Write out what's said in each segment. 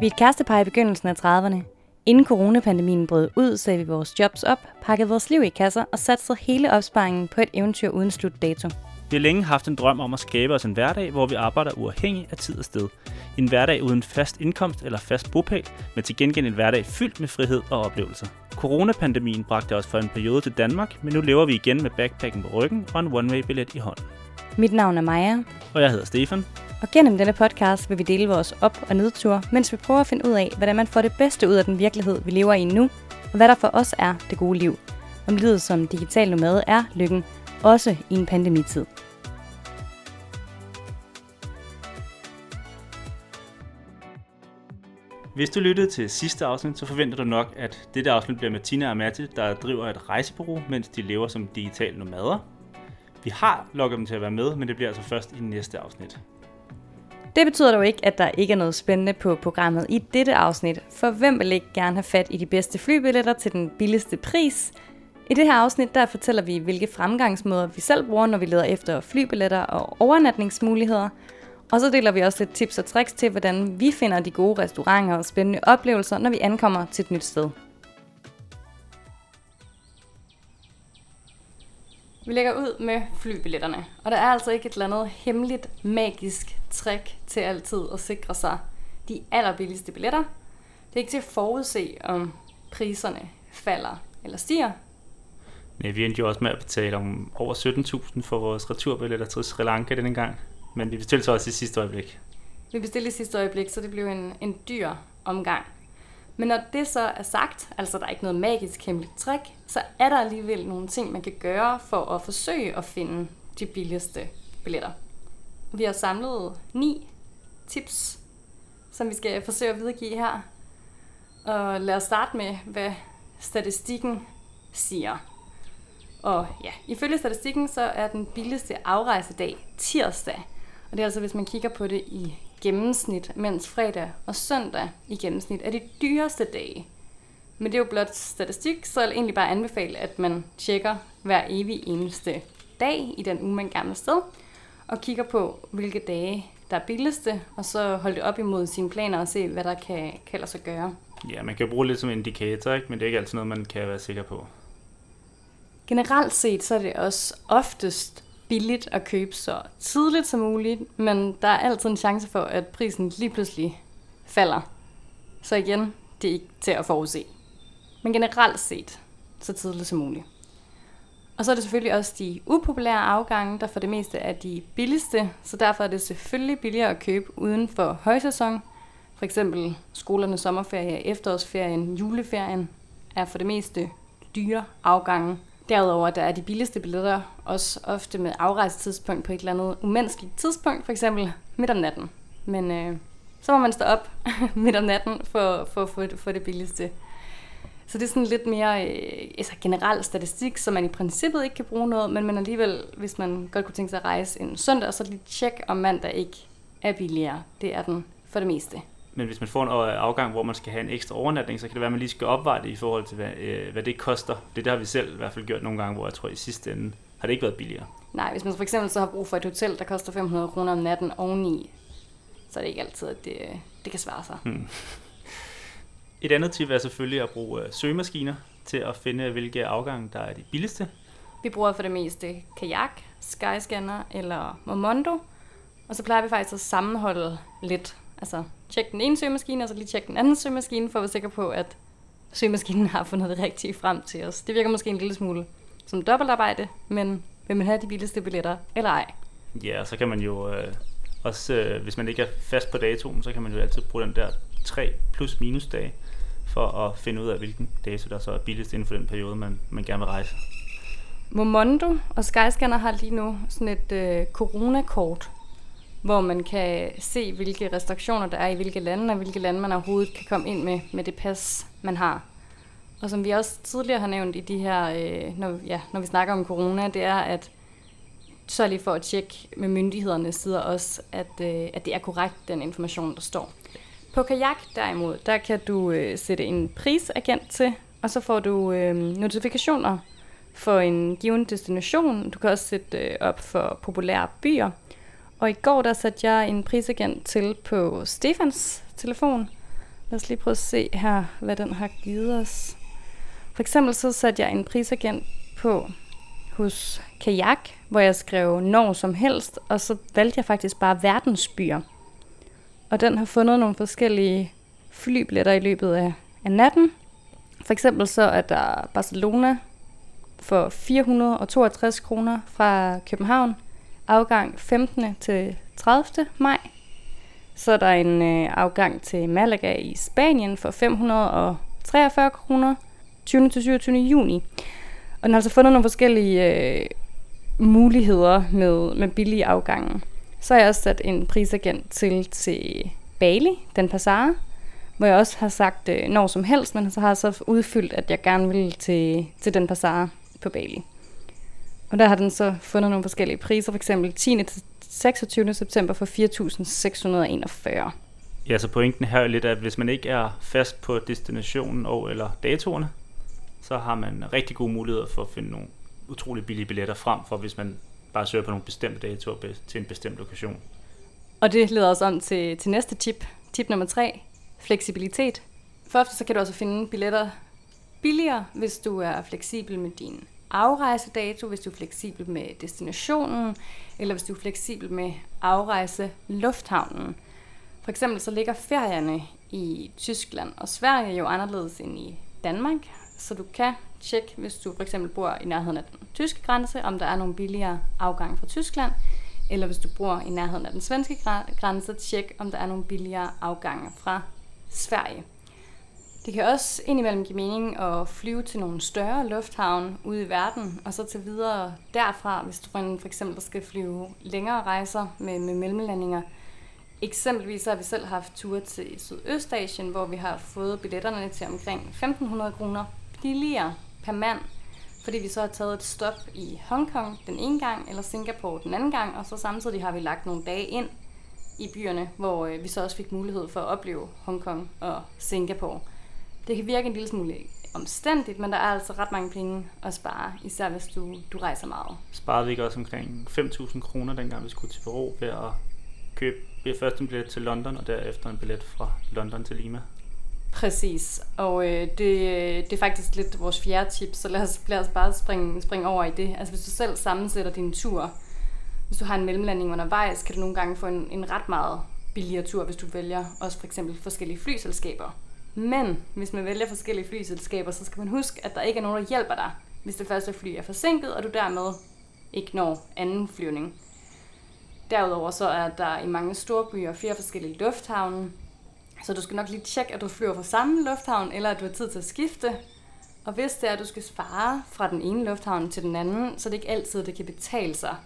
Vi er et kærestepar i begyndelsen af 30'erne. Inden coronapandemien brød ud, sagde vi vores jobs op, pakkede vores liv i kasser og satte hele opsparingen på et eventyr uden slutdato. Vi har længe haft en drøm om at skabe os en hverdag, hvor vi arbejder uafhængigt af tid og sted. En hverdag uden fast indkomst eller fast bopæl, men til gengæld en hverdag fyldt med frihed og oplevelser. Coronapandemien bragte os for en periode til Danmark, men nu lever vi igen med backpacken på ryggen og en one-way-billet i hånden. Mit navn er Maja, Og jeg hedder Stefan og gennem denne podcast vil vi dele vores op- og nedture, mens vi prøver at finde ud af, hvordan man får det bedste ud af den virkelighed, vi lever i nu, og hvad der for os er det gode liv. Om livet som digital nomade er lykken, også i en pandemitid. Hvis du lyttede til sidste afsnit, så forventer du nok, at dette afsnit bliver med Tina og Mette, der driver et rejsebureau, mens de lever som digitale nomader. Vi har lukket dem til at være med, men det bliver altså først i næste afsnit. Det betyder dog ikke, at der ikke er noget spændende på programmet i dette afsnit, for hvem vil ikke gerne have fat i de bedste flybilletter til den billigste pris? I det her afsnit der fortæller vi, hvilke fremgangsmåder vi selv bruger, når vi leder efter flybilletter og overnatningsmuligheder. Og så deler vi også lidt tips og tricks til, hvordan vi finder de gode restauranter og spændende oplevelser, når vi ankommer til et nyt sted. Vi lægger ud med flybilletterne, og der er altså ikke et eller andet hemmeligt, magisk trick til altid at sikre sig de allerbilligste billetter. Det er ikke til at forudse, om priserne falder eller stiger. Nej, vi endte jo også med at betale om over 17.000 for vores returbilletter til Sri Lanka denne gang. Men vi bestilte så også i sidste øjeblik. Vi bestilte i sidste øjeblik, så det blev en, en dyr omgang. Men når det så er sagt, altså der er ikke noget magisk hemmeligt trick, så er der alligevel nogle ting, man kan gøre for at forsøge at finde de billigste billetter. Vi har samlet ni tips, som vi skal forsøge at videregive her. Og lad os starte med, hvad statistikken siger. Og ja, ifølge statistikken, så er den billigste afrejsedag tirsdag. Og det er altså, hvis man kigger på det i gennemsnit, mens fredag og søndag i gennemsnit er de dyreste dage. Men det er jo blot statistik, så jeg vil egentlig bare anbefale, at man tjekker hver evig eneste dag i den uge, man gerne vil sted, og kigger på, hvilke dage der er billigste, og så holde det op imod sine planer og se, hvad der kan, kan lade sig gøre. Ja, man kan jo bruge det lidt som indikator, ikke? men det er ikke altid noget, man kan være sikker på. Generelt set, så er det også oftest billigt at købe så tidligt som muligt, men der er altid en chance for, at prisen lige pludselig falder. Så igen, det er ikke til at forudse. Men generelt set, så tidligt som muligt. Og så er det selvfølgelig også de upopulære afgange, der for det meste er de billigste, så derfor er det selvfølgelig billigere at købe uden for højsæson. For eksempel skolernes sommerferie, efterårsferien, juleferien er for det meste dyre afgange. Derudover der er de billigste billetter også ofte med afrejsetidspunkt på et eller andet umenneskeligt tidspunkt, for eksempel midt om natten. Men øh, så må man stå op midt om natten for, for, for, for det billigste. Så det er sådan lidt mere øh, altså generel statistik, som man i princippet ikke kan bruge noget, men man alligevel, hvis man godt kunne tænke sig at rejse en søndag, så lige tjek om mandag ikke er billigere. Det er den for det meste. Men hvis man får en afgang, hvor man skal have en ekstra overnatning, så kan det være, at man lige skal opveje det i forhold til, hvad, øh, hvad det koster. Det der har vi selv i hvert fald gjort nogle gange, hvor jeg tror i sidste ende har det ikke været billigere. Nej, hvis man for eksempel så har brug for et hotel, der koster 500 kroner om natten oveni, så er det ikke altid, at det, det kan svare sig. Hmm. Et andet tip er selvfølgelig at bruge øh, søgemaskiner til at finde, hvilke afgange, der er de billigste. Vi bruger for det meste Kajak, Skyscanner eller Momondo, og så plejer vi faktisk at sammenholde lidt. Altså tjek den ene søgemaskine, og så lige tjek den anden søgemaskine, for at være sikker på, at søgemaskinen har fundet det rigtige frem til os. Det virker måske en lille smule som dobbeltarbejde, men vil man have de billigste billetter, eller ej? Ja, så kan man jo øh, også, øh, hvis man ikke er fast på datoen, så kan man jo altid bruge den der 3 plus minus dage, for at finde ud af, hvilken dato der så er billigst inden for den periode, man, man gerne vil rejse. Momondo og Skyscanner har lige nu sådan et øh, coronakort, hvor man kan se, hvilke restriktioner der er i hvilke lande, og hvilke lande man overhovedet kan komme ind med, med det pas, man har. Og som vi også tidligere har nævnt i de her, øh, når, ja, når vi snakker om corona, det er, at så lige for at tjekke med myndighederne sider også, at, øh, at det er korrekt, den information, der står. På kajak derimod, der kan du øh, sætte en prisagent til, og så får du øh, notifikationer for en given destination. Du kan også sætte øh, op for populære byer. Og i går der satte jeg en prisagent til på Stefans telefon, Lad os lige prøve at se her, hvad den har givet os. For eksempel så satte jeg en prisagent på hos Kajak, hvor jeg skrev når som helst, og så valgte jeg faktisk bare verdensbyer. Og den har fundet nogle forskellige flybilletter i løbet af, af natten. For eksempel så er der Barcelona for 462 kroner fra København, afgang 15. til 30. maj. Så er der en øh, afgang til Malaga i Spanien for 543 kroner 20. til 27. juni. Og den har altså fundet nogle forskellige øh, muligheder med, med billige afgange. Så har jeg også sat en prisagent til til Bali, den Passara, hvor jeg også har sagt øh, når som helst, men så har jeg så udfyldt, at jeg gerne vil til, til den Passara på Bali. Og der har den så fundet nogle forskellige priser, for eksempel 10. til 26. september for 4.641. Ja, så pointen her er lidt, at hvis man ikke er fast på destinationen og eller datorerne, så har man rigtig gode muligheder for at finde nogle utrolig billige billetter frem for, hvis man bare søger på nogle bestemte datoer til en bestemt lokation. Og det leder os om til, til næste tip. Tip nummer tre. Fleksibilitet. For ofte så kan du også finde billetter billigere, hvis du er fleksibel med din afrejsedato, hvis du er fleksibel med destinationen, eller hvis du er fleksibel med afrejse lufthavnen. For eksempel så ligger ferierne i Tyskland og Sverige jo anderledes end i Danmark, så du kan tjekke, hvis du for eksempel bor i nærheden af den tyske grænse, om der er nogle billigere afgang fra Tyskland, eller hvis du bor i nærheden af den svenske grænse, tjek om der er nogle billigere afgange fra Sverige. Det kan også indimellem give mening at flyve til nogle større lufthavne ude i verden, og så til videre derfra, hvis du for eksempel skal flyve længere rejser med, med mellemlandinger. Eksempelvis har vi selv haft ture til Sydøstasien, hvor vi har fået billetterne til omkring 1.500 kroner billigere per mand, fordi vi så har taget et stop i Hongkong den ene gang, eller Singapore den anden gang, og så samtidig har vi lagt nogle dage ind i byerne, hvor øh, vi så også fik mulighed for at opleve Hongkong og Singapore. Det kan virke en lille smule omstændigt, men der er altså ret mange penge at spare, især hvis du, du rejser meget. Sparede vi ikke også omkring 5.000 kroner, dengang vi skulle til Peru, ved at købe først en billet til London, og derefter en billet fra London til Lima? Præcis, og øh, det, det er faktisk lidt vores fjerde tip, så lad os, lad os bare springe, springe over i det. Altså hvis du selv sammensætter din tur, hvis du har en mellemlanding undervejs, kan du nogle gange få en, en ret meget billigere tur, hvis du vælger også for eksempel forskellige flyselskaber. Men hvis man vælger forskellige flyselskaber, så skal man huske, at der ikke er nogen, der hjælper dig, hvis det første fly er forsinket, og du dermed ikke når anden flyvning. Derudover så er der i mange store byer flere forskellige lufthavne, så du skal nok lige tjekke, at du flyver fra samme lufthavn, eller at du har tid til at skifte. Og hvis det er, at du skal spare fra den ene lufthavn til den anden, så er det ikke altid, det kan betale sig.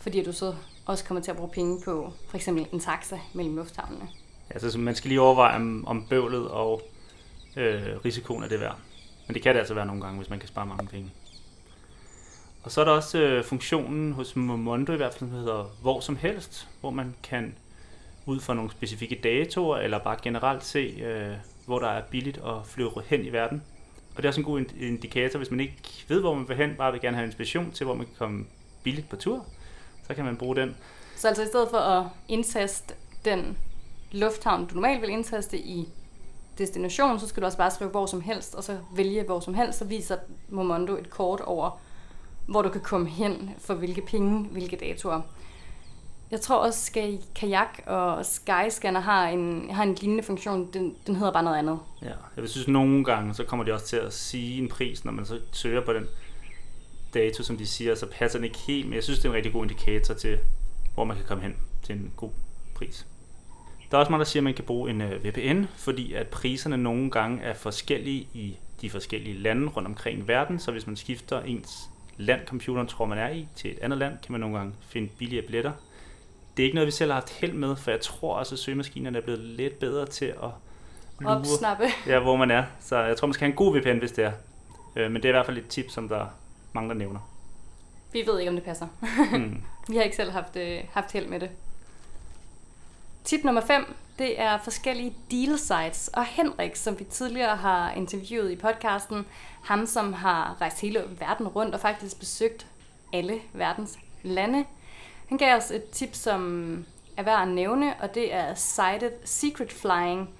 Fordi du så også kommer til at bruge penge på for eksempel en taxa mellem lufthavnene. Altså, så man skal lige overveje, om, om bøvlet og øh, risikoen er det værd. Men det kan det altså være nogle gange, hvis man kan spare mange penge. Og så er der også øh, funktionen hos Momondo i hvert fald, som hedder hvor som helst, hvor man kan ud fra nogle specifikke datoer, eller bare generelt se, øh, hvor der er billigt at flyve hen i verden. Og det er også en god indikator, hvis man ikke ved, hvor man vil hen, bare vil gerne have inspiration til, hvor man kan komme billigt på tur, så kan man bruge den. Så altså i stedet for at indtaste den lufthavn, du normalt vil indtaste i destination, så skal du også bare skrive hvor som helst, og så vælge hvor som helst, så viser Momondo et kort over, hvor du kan komme hen for hvilke penge, hvilke datoer. Jeg tror også, at Kajak og Skyscanner har en, har en lignende funktion. Den, den hedder bare noget andet. Ja, jeg synes nogle gange, så kommer de også til at sige en pris, når man så søger på den dato, som de siger, så passer den ikke helt. Men jeg synes, det er en rigtig god indikator til, hvor man kan komme hen til en god pris. Der er også mange, der siger, at man kan bruge en øh, VPN, fordi at priserne nogle gange er forskellige i de forskellige lande rundt omkring i verden. Så hvis man skifter ens land, computeren tror man er i, til et andet land, kan man nogle gange finde billigere billetter det er ikke noget, vi selv har haft held med, for jeg tror også, at søgemaskinerne er blevet lidt bedre til at lure, Opsnappe. Ja, hvor man er. Så jeg tror, man skal have en god VPN, hvis det er. Øh, men det er i hvert fald et tip, som der mange, der nævner. Vi ved ikke, om det passer. Hmm. vi har ikke selv haft, øh, haft held med det. Tip nummer 5, det er forskellige deal sites. Og Henrik, som vi tidligere har interviewet i podcasten, ham som har rejst hele verden rundt og faktisk besøgt alle verdens lande, han gav os et tip, som er værd at nævne, og det er sited Secret Flying.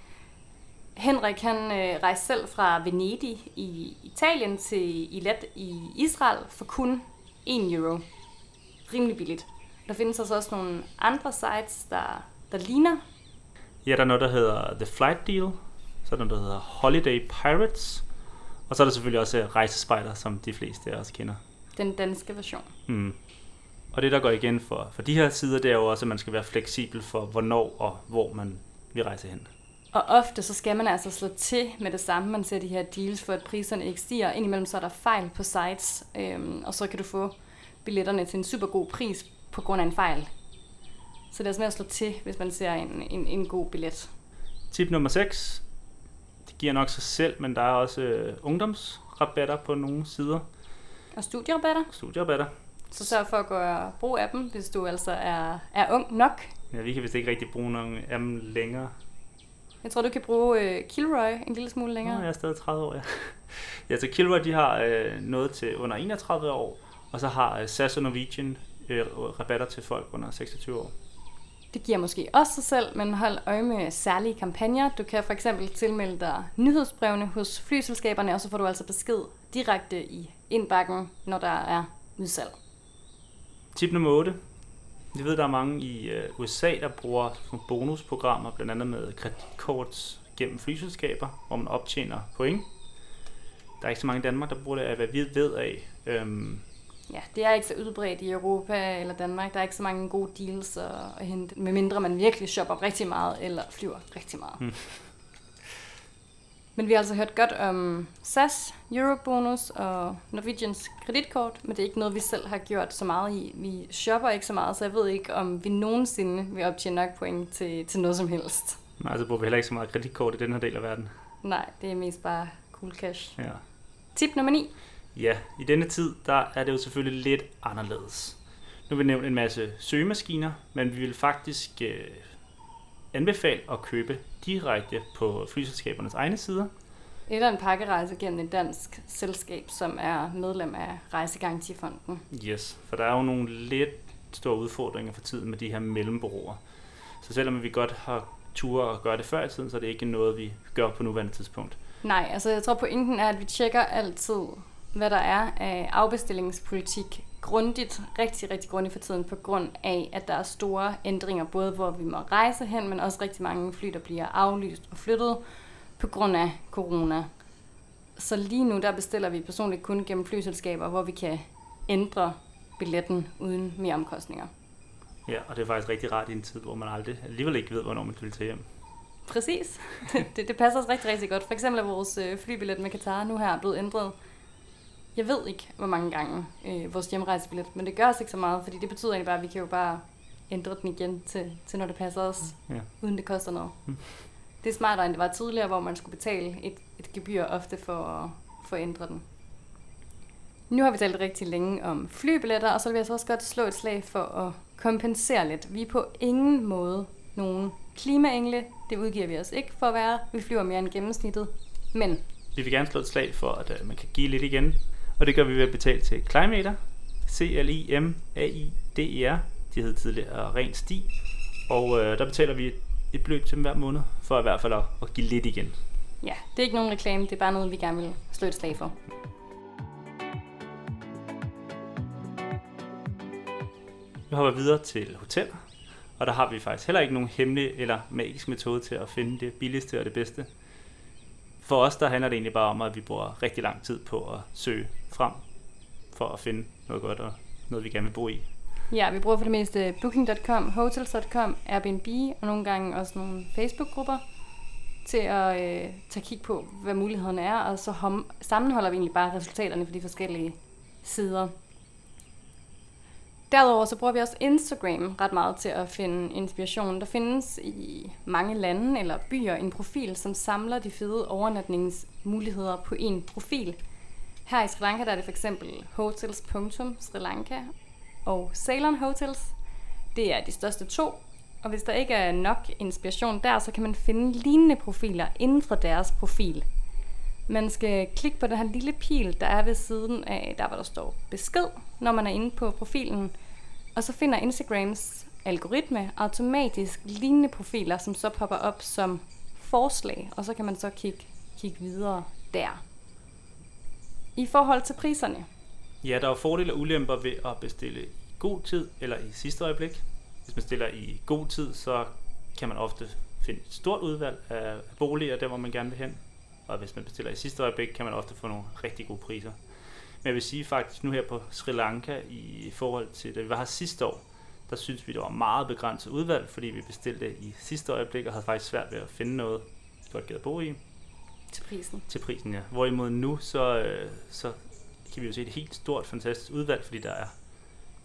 Henrik han øh, rejste selv fra Venedig i Italien til Ilet i Israel for kun 1 euro. Rimelig billigt. Der findes altså også nogle andre sites, der, der ligner. Ja, der er noget, der hedder The Flight Deal. Så er der noget, der hedder Holiday Pirates. Og så er der selvfølgelig også øh, Rejsespejder, som de fleste af os kender. Den danske version. Mm. Og det, der går igen for, for de her sider, det er jo også, at man skal være fleksibel for, hvornår og hvor man vil rejse hen. Og ofte så skal man altså slå til med det samme. Man ser de her deals for, at priserne ikke stiger. Indimellem så er der fejl på sites, øhm, og så kan du få billetterne til en super god pris på grund af en fejl. Så det er simpelthen at slå til, hvis man ser en, en, en god billet. Tip nummer 6. Det giver nok sig selv, men der er også øh, ungdomsrabatter på nogle sider. Og studierabatter. Studierabatter. Så sørg for at gøre brug af dem, hvis du altså er, er ung nok. Ja, vi kan vist ikke rigtig bruge nogen af dem længere. Jeg tror, du kan bruge øh, Kilroy en lille smule længere. Nå, jeg er stadig 30 år, ja. ja, så Kilroy, de har øh, noget til under 31 år, og så har øh, SAS og Norwegian øh, rabatter til folk under 26 år. Det giver måske også sig selv, men hold øje med særlige kampagner. Du kan for eksempel tilmelde dig nyhedsbrevene hos flyselskaberne, og så får du altså besked direkte i indbakken, når der er udsalg. Tip nummer 8. Vi ved, der er mange i øh, USA, der bruger bonusprogrammer, blandt andet med kreditkort gennem flyselskaber, hvor man optjener point. Der er ikke så mange i Danmark, der bruger det af, hvad vi ved af. Øhm, Ja, det er ikke så udbredt i Europa eller Danmark. Der er ikke så mange gode deals at, at hente, medmindre man virkelig shopper rigtig meget eller flyver rigtig meget. Hmm. Men vi har altså hørt godt om SAS, Eurobonus og Norwegians kreditkort, men det er ikke noget, vi selv har gjort så meget i. Vi shopper ikke så meget, så jeg ved ikke, om vi nogensinde vil optjene nok point til, til noget som helst. Nej, altså bruger vi heller ikke så meget kreditkort i den her del af verden. Nej, det er mest bare cool cash. Ja. Tip nummer 9. Ja, i denne tid, der er det jo selvfølgelig lidt anderledes. Nu har vi nævnt en masse søgemaskiner, men vi vil faktisk øh, anbefale at købe direkte på flyselskabernes egne sider. Eller en pakkerejse gennem et dansk selskab, som er medlem af Rejsegarantifonden. Yes, for der er jo nogle lidt store udfordringer for tiden med de her mellembureauer. Så selvom vi godt har ture at gøre det før i tiden, så er det ikke noget, vi gør på nuværende tidspunkt. Nej, altså jeg tror pointen er, at vi tjekker altid, hvad der er af afbestillingspolitik grundigt, rigtig, rigtig grundigt for tiden, på grund af, at der er store ændringer, både hvor vi må rejse hen, men også rigtig mange fly, der bliver aflyst og flyttet på grund af corona. Så lige nu, der bestiller vi personligt kun gennem flyselskaber, hvor vi kan ændre billetten uden mere omkostninger. Ja, og det er faktisk rigtig rart i en tid, hvor man aldrig alligevel ikke ved, hvornår man vil tage hjem. Præcis. det, det passer os rigtig, rigtig godt. For eksempel er vores øh, flybillet med Qatar nu her blevet ændret. Jeg ved ikke, hvor mange gange øh, vores hjemrejsebillet, men det gør os ikke så meget, fordi det betyder egentlig bare, at vi kan jo bare ændre den igen til, til når det passer os, Ja. uden det koster noget. Mm. Det er smartere, end det var tidligere, hvor man skulle betale et, et gebyr ofte for at, for at ændre den. Nu har vi talt rigtig længe om flybilletter, og så vil jeg så også godt slå et slag for at kompensere lidt. Vi er på ingen måde nogen klimaengle. Det udgiver vi os ikke for at være. Vi flyver mere end gennemsnittet. Men Vi vil gerne slå et slag for, at øh, man kan give lidt igen. Og det gør vi ved at betale til Climater. C-L-I-M-A-I-D-E-R. De hed tidligere Ren Sti. Og øh, der betaler vi et beløb til dem hver måned, for i hvert fald at, at give lidt igen. ja, det er ikke nogen reklame. Det er bare noget, vi gerne vil slå et slag for. Vi hopper videre til hoteller. Og der har vi faktisk heller ikke nogen hemmelig eller magisk metode til at finde det billigste og det bedste. For os der handler det egentlig bare om, at vi bruger rigtig lang tid på at søge frem for at finde noget godt og noget, vi gerne vil bo i. Ja, vi bruger for det meste booking.com, hotels.com, Airbnb og nogle gange også nogle Facebook-grupper til at øh, tage kig på, hvad mulighederne er, og så hom- sammenholder vi egentlig bare resultaterne for de forskellige sider. Derudover så bruger vi også Instagram ret meget til at finde inspiration. Der findes i mange lande eller byer en profil, som samler de fede overnatningsmuligheder på en profil. Her i Sri Lanka der er det for eksempel hotels.sri Lanka og Ceylon Hotels. Det er de største to, og hvis der ikke er nok inspiration der, så kan man finde lignende profiler inden for deres profil. Man skal klikke på den her lille pil, der er ved siden af, der hvor der står besked, når man er inde på profilen. Og så finder Instagrams algoritme automatisk lignende profiler, som så popper op som forslag, og så kan man så kigge, kigge videre der. I forhold til priserne. Ja, der er fordele og ulemper ved at bestille i god tid eller i sidste øjeblik. Hvis man stiller i god tid, så kan man ofte finde et stort udvalg af boliger, der hvor man gerne vil hen. Og hvis man bestiller i sidste øjeblik, kan man ofte få nogle rigtig gode priser. Men jeg vil sige faktisk nu her på Sri Lanka i forhold til det, vi var her sidste år, der synes vi, det var meget begrænset udvalg, fordi vi bestilte i sidste øjeblik og havde faktisk svært ved at finde noget, godt gad at bo i. Til prisen. Til prisen, ja. Hvorimod nu, så, øh, så kan vi jo se et helt stort, fantastisk udvalg, fordi der er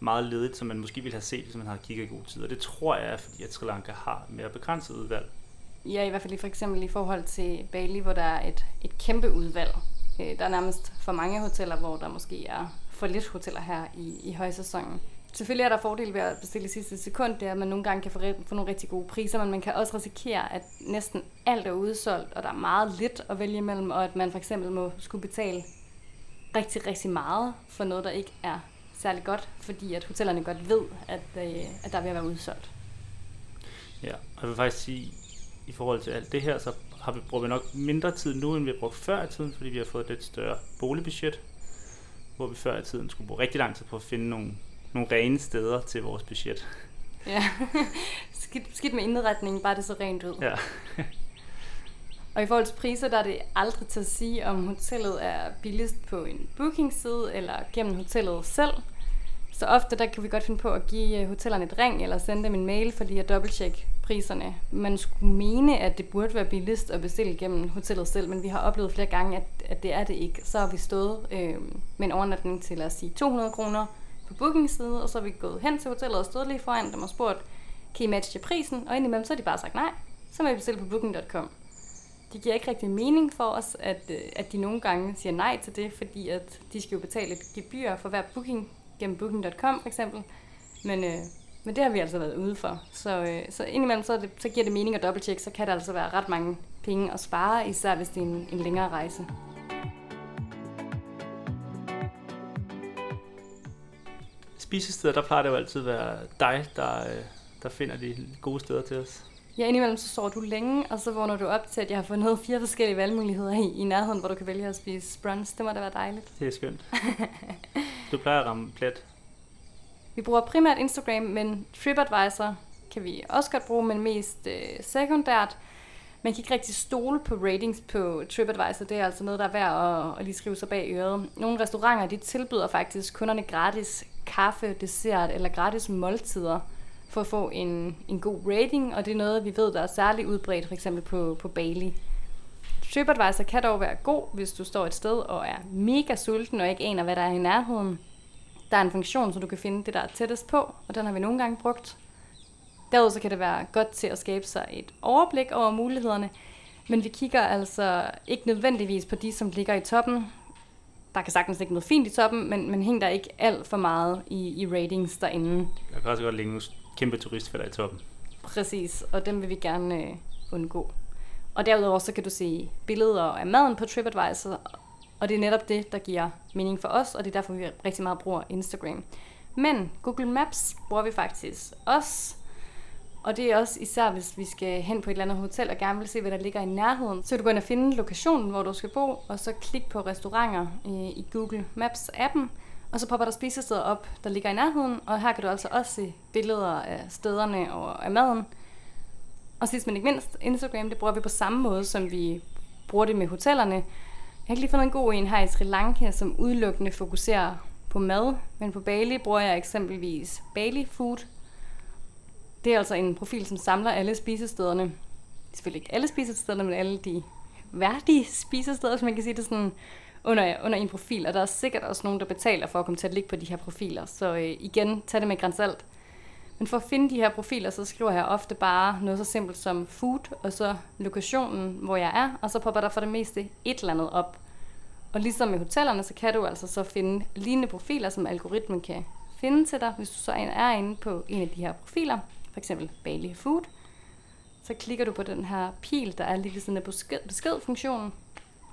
meget ledigt, som man måske ville have set, hvis man havde kigget i god tid. Og det tror jeg er, fordi at Sri Lanka har mere begrænset udvalg. Ja, i hvert fald for eksempel i forhold til Bali, hvor der er et, et kæmpe udvalg. Øh, der er nærmest for mange hoteller, hvor der måske er for lidt hoteller her i, i højsæsonen. Selvfølgelig er der fordele ved at bestille i sidste sekund, det er, at man nogle gange kan få, få nogle rigtig gode priser, men man kan også risikere, at næsten alt er udsolgt, og der er meget lidt at vælge imellem, og at man for eksempel må skulle betale rigtig, rigtig meget for noget, der ikke er særlig godt, fordi at hotellerne godt ved, at, øh, at der vil være udsolgt. Ja, og jeg vil faktisk sige, i forhold til alt det her, så har vi, brugt nok mindre tid nu, end vi har brugt før i tiden, fordi vi har fået et lidt større boligbudget, hvor vi før i tiden skulle bruge rigtig lang tid på at finde nogle, nogle rene steder til vores budget. Ja, skidt, skidt med indretningen, bare det så rent ud. Ja. Og i forhold til priser, der er det aldrig til at sige, om hotellet er billigst på en bookingside eller gennem hotellet selv. Så ofte der kan vi godt finde på at give øh, hotellerne et ring eller sende dem en mail for lige at dobbelttjekke priserne. Man skulle mene, at det burde være billigst at bestille gennem hotellet selv, men vi har oplevet flere gange, at, at det er det ikke. Så har vi stået øh, med en overnatning til, lad os sige, 200 kroner på bookingside, og så har vi gået hen til hotellet og stået lige foran dem og spurgt, kan I matche prisen? Og indimellem så har de bare sagt nej. Så må I bestille på booking.com det giver ikke rigtig mening for os, at, øh, at de nogle gange siger nej til det, fordi at de skal jo betale et gebyr for hver booking gennem booking.com for eksempel. Men, øh, men det har vi altså været ude for. Så, øh, så indimellem så, det, så giver det mening at dobbelttjekke, så kan der altså være ret mange penge at spare, især hvis det er en, en længere rejse. Spisesteder, der plejer det jo altid at være dig, der, øh, der finder de gode steder til os. Ja, indimellem så sover du længe, og så vågner du op til, at jeg har fundet fire forskellige valgmuligheder i, i nærheden, hvor du kan vælge at spise brunch. Det må da være dejligt. Det er skønt. du plejer at ramme plet. Vi bruger primært Instagram, men TripAdvisor kan vi også godt bruge, men mest øh, sekundært. Man kan ikke rigtig stole på ratings på TripAdvisor. Det er altså noget, der er værd at, at lige skrive sig bag øret. Nogle restauranter de tilbyder faktisk kunderne gratis kaffe, dessert eller gratis måltider for at få en, en god rating, og det er noget, vi ved, der er særligt udbredt, for eksempel på, på Bali. TripAdvisor kan dog være god, hvis du står et sted og er mega sulten og ikke aner, hvad der er i nærheden. Der er en funktion, så du kan finde det, der er tættest på, og den har vi nogle gange brugt. Derudover så kan det være godt til at skabe sig et overblik over mulighederne, men vi kigger altså ikke nødvendigvis på de, som ligger i toppen. Der kan sagtens ligge noget fint i toppen, men, men hænger der ikke alt for meget i, i ratings derinde. Der kan også godt ligge kæmpe turistfælder i toppen. Præcis, og dem vil vi gerne øh, undgå. Og derudover så kan du se billeder af maden på TripAdvisor, og det er netop det, der giver mening for os, og det er derfor, vi rigtig meget bruger Instagram. Men Google Maps bruger vi faktisk også, og det er også især, hvis vi skal hen på et eller andet hotel og gerne vil se, hvad der ligger i nærheden. Så du går ind og finde lokationen, hvor du skal bo, og så klik på restauranter øh, i Google Maps-appen, og så popper der spisesteder op, der ligger i nærheden, og her kan du altså også se billeder af stederne og af maden. Og sidst men ikke mindst, Instagram, det bruger vi på samme måde, som vi bruger det med hotellerne. Jeg har ikke lige fundet en god en her i Sri Lanka, som udelukkende fokuserer på mad, men på Bali bruger jeg eksempelvis Bali Food. Det er altså en profil, som samler alle spisestederne. Selvfølgelig ikke alle spisestederne, men alle de værdige spisesteder, som man kan sige det sådan under, under en profil, og der er sikkert også nogen, der betaler for at komme til at ligge på de her profiler. Så øh, igen, tag det med grænsalt. Men for at finde de her profiler, så skriver jeg ofte bare noget så simpelt som food, og så lokationen, hvor jeg er, og så popper der for det meste et eller andet op. Og ligesom med hotellerne, så kan du altså så finde lignende profiler, som algoritmen kan finde til dig, hvis du så er inde på en af de her profiler, for eksempel Bali Food, så klikker du på den her pil, der er lige ved siden af besked, beskedfunktionen,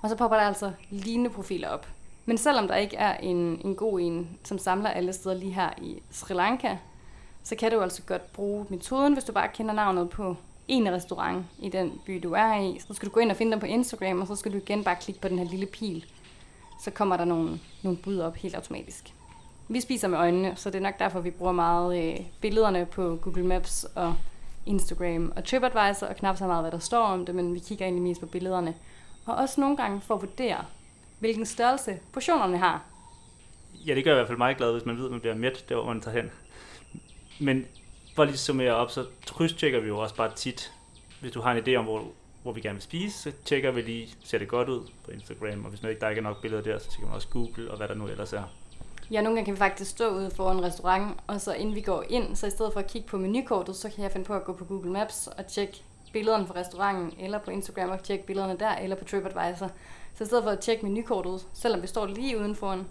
og så popper der altså lignende profiler op. Men selvom der ikke er en, en god en, som samler alle steder lige her i Sri Lanka, så kan du altså godt bruge metoden, hvis du bare kender navnet på en restaurant i den by, du er i. Så skal du gå ind og finde dem på Instagram, og så skal du igen bare klikke på den her lille pil. Så kommer der nogle, nogle bud op helt automatisk. Vi spiser med øjnene, så det er nok derfor, vi bruger meget øh, billederne på Google Maps og Instagram og TripAdvisor, og knap så meget, hvad der står om det, men vi kigger egentlig mest på billederne. Og også nogle gange for at vurdere, hvilken størrelse portionerne har. Ja, det gør i hvert fald meget glad, hvis man ved, at man bliver mæt, der hvor man tager hen. Men for lige at summere op, så krydstjekker vi jo også bare tit. Hvis du har en idé om, hvor, hvor vi gerne vil spise, så tjekker vi lige, ser det godt ud på Instagram, og hvis man ikke, der ikke er nok billeder der, så tjekker man også Google og hvad der nu ellers er. Ja, nogle gange kan vi faktisk stå ude for en restaurant, og så inden vi går ind, så i stedet for at kigge på menukortet, så kan jeg finde på at gå på Google Maps og tjekke billederne fra restauranten, eller på Instagram og tjekke billederne der, eller på TripAdvisor. Så i stedet for at tjekke menukortet, selvom vi står lige uden for en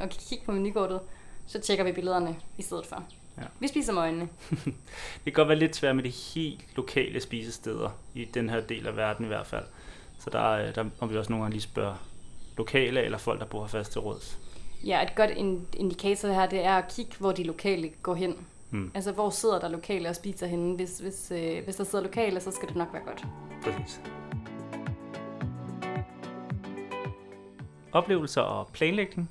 og kan kigge på menukortet, så tjekker vi billederne i stedet for. Ja. Vi spiser med øjnene. det kan godt være lidt svært med de helt lokale spisesteder, i den her del af verden i hvert fald. Så der, der må vi også nogle gange lige spørge lokale eller folk, der bor her fast til råds. Ja, et godt indikator her, det er at kigge, hvor de lokale går hen. Hmm. Altså, hvor sidder der lokale og spiser henne? Hvis, hvis, øh, hvis der sidder lokale, så skal det nok være godt. Præcis. Oplevelser og planlægning,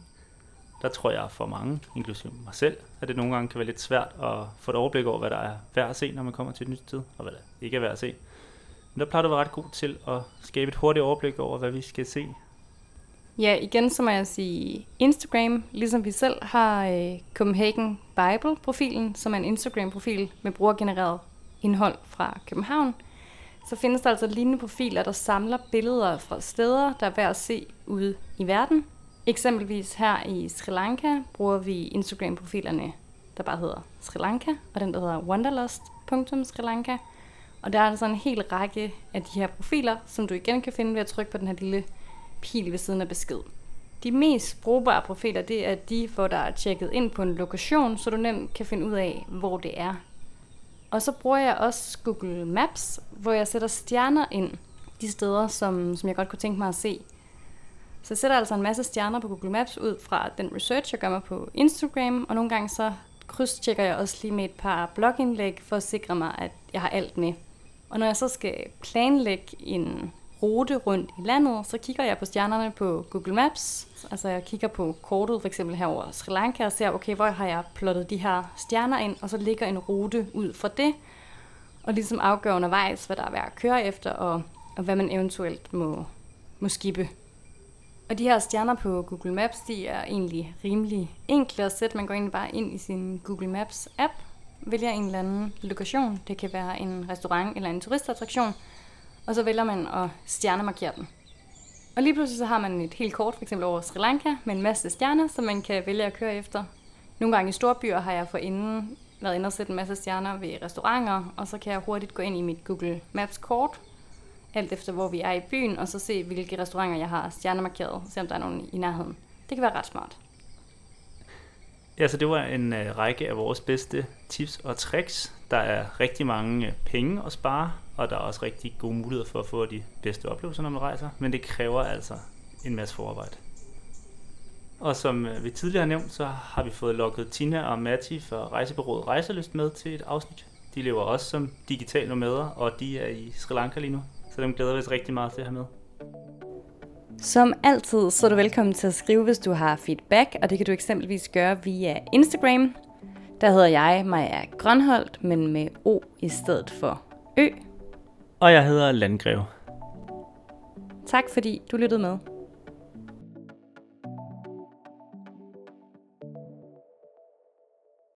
der tror jeg for mange, inklusive mig selv, at det nogle gange kan være lidt svært at få et overblik over, hvad der er værd at se, når man kommer til et nyt sted, og hvad der ikke er værd at se. Men der plejer du at være ret god til at skabe et hurtigt overblik over, hvad vi skal se Ja, igen så må jeg sige Instagram, ligesom vi selv har øh, Copenhagen Bible-profilen, som er en Instagram-profil med brugergenereret indhold fra København. Så findes der altså lignende profiler, der samler billeder fra steder, der er værd at se ude i verden. Eksempelvis her i Sri Lanka bruger vi Instagram-profilerne, der bare hedder Sri Lanka, og den, der hedder wanderlust.sri Lanka. Og der er altså en hel række af de her profiler, som du igen kan finde ved at trykke på den her lille pil ved siden af besked. De mest brugbare profiler, det er de, hvor der er tjekket ind på en lokation, så du nemt kan finde ud af, hvor det er. Og så bruger jeg også Google Maps, hvor jeg sætter stjerner ind de steder, som, som jeg godt kunne tænke mig at se. Så jeg sætter altså en masse stjerner på Google Maps ud fra den research, jeg gør mig på Instagram, og nogle gange så krydstjekker jeg også lige med et par blogindlæg for at sikre mig, at jeg har alt med. Og når jeg så skal planlægge en rute rundt i landet, så kigger jeg på stjernerne på Google Maps. Altså jeg kigger på kortet for eksempel her over Sri Lanka og ser, okay, hvor har jeg plottet de her stjerner ind, og så ligger en rute ud fra det, og ligesom afgør undervejs, hvad der er værd at køre efter, og, og hvad man eventuelt må, må skippe. Og de her stjerner på Google Maps, de er egentlig rimelig enkle at sætte. Man går egentlig bare ind i sin Google Maps app, vælger en eller anden lokation. Det kan være en restaurant eller en turistattraktion, og så vælger man at stjernemarkere den. Og lige pludselig så har man et helt kort, f.eks. over Sri Lanka, med en masse stjerner, som man kan vælge at køre efter. Nogle gange i store byer har jeg forinden været inde og sætte en masse stjerner ved restauranter, og så kan jeg hurtigt gå ind i mit Google Maps kort, alt efter hvor vi er i byen, og så se, hvilke restauranter jeg har stjernemarkeret, se om der er nogen i nærheden. Det kan være ret smart. Ja, så det var en uh, række af vores bedste tips og tricks. Der er rigtig mange øh, penge at spare, og der er også rigtig gode muligheder for at få de bedste oplevelser, når man rejser, men det kræver altså en masse forarbejde. Og som øh, vi tidligere har nævnt, så har vi fået lukket Tina og Matti fra rejsebureauet Rejseløst med til et afsnit. De lever også som digital nomader, og de er i Sri Lanka lige nu, så dem glæder vi os rigtig meget til at have med. Som altid, så er du velkommen til at skrive, hvis du har feedback, og det kan du eksempelvis gøre via Instagram. Der hedder jeg Maja Grønholdt, men med O i stedet for Ø. Og jeg hedder Landgreve. Tak fordi du lyttede med.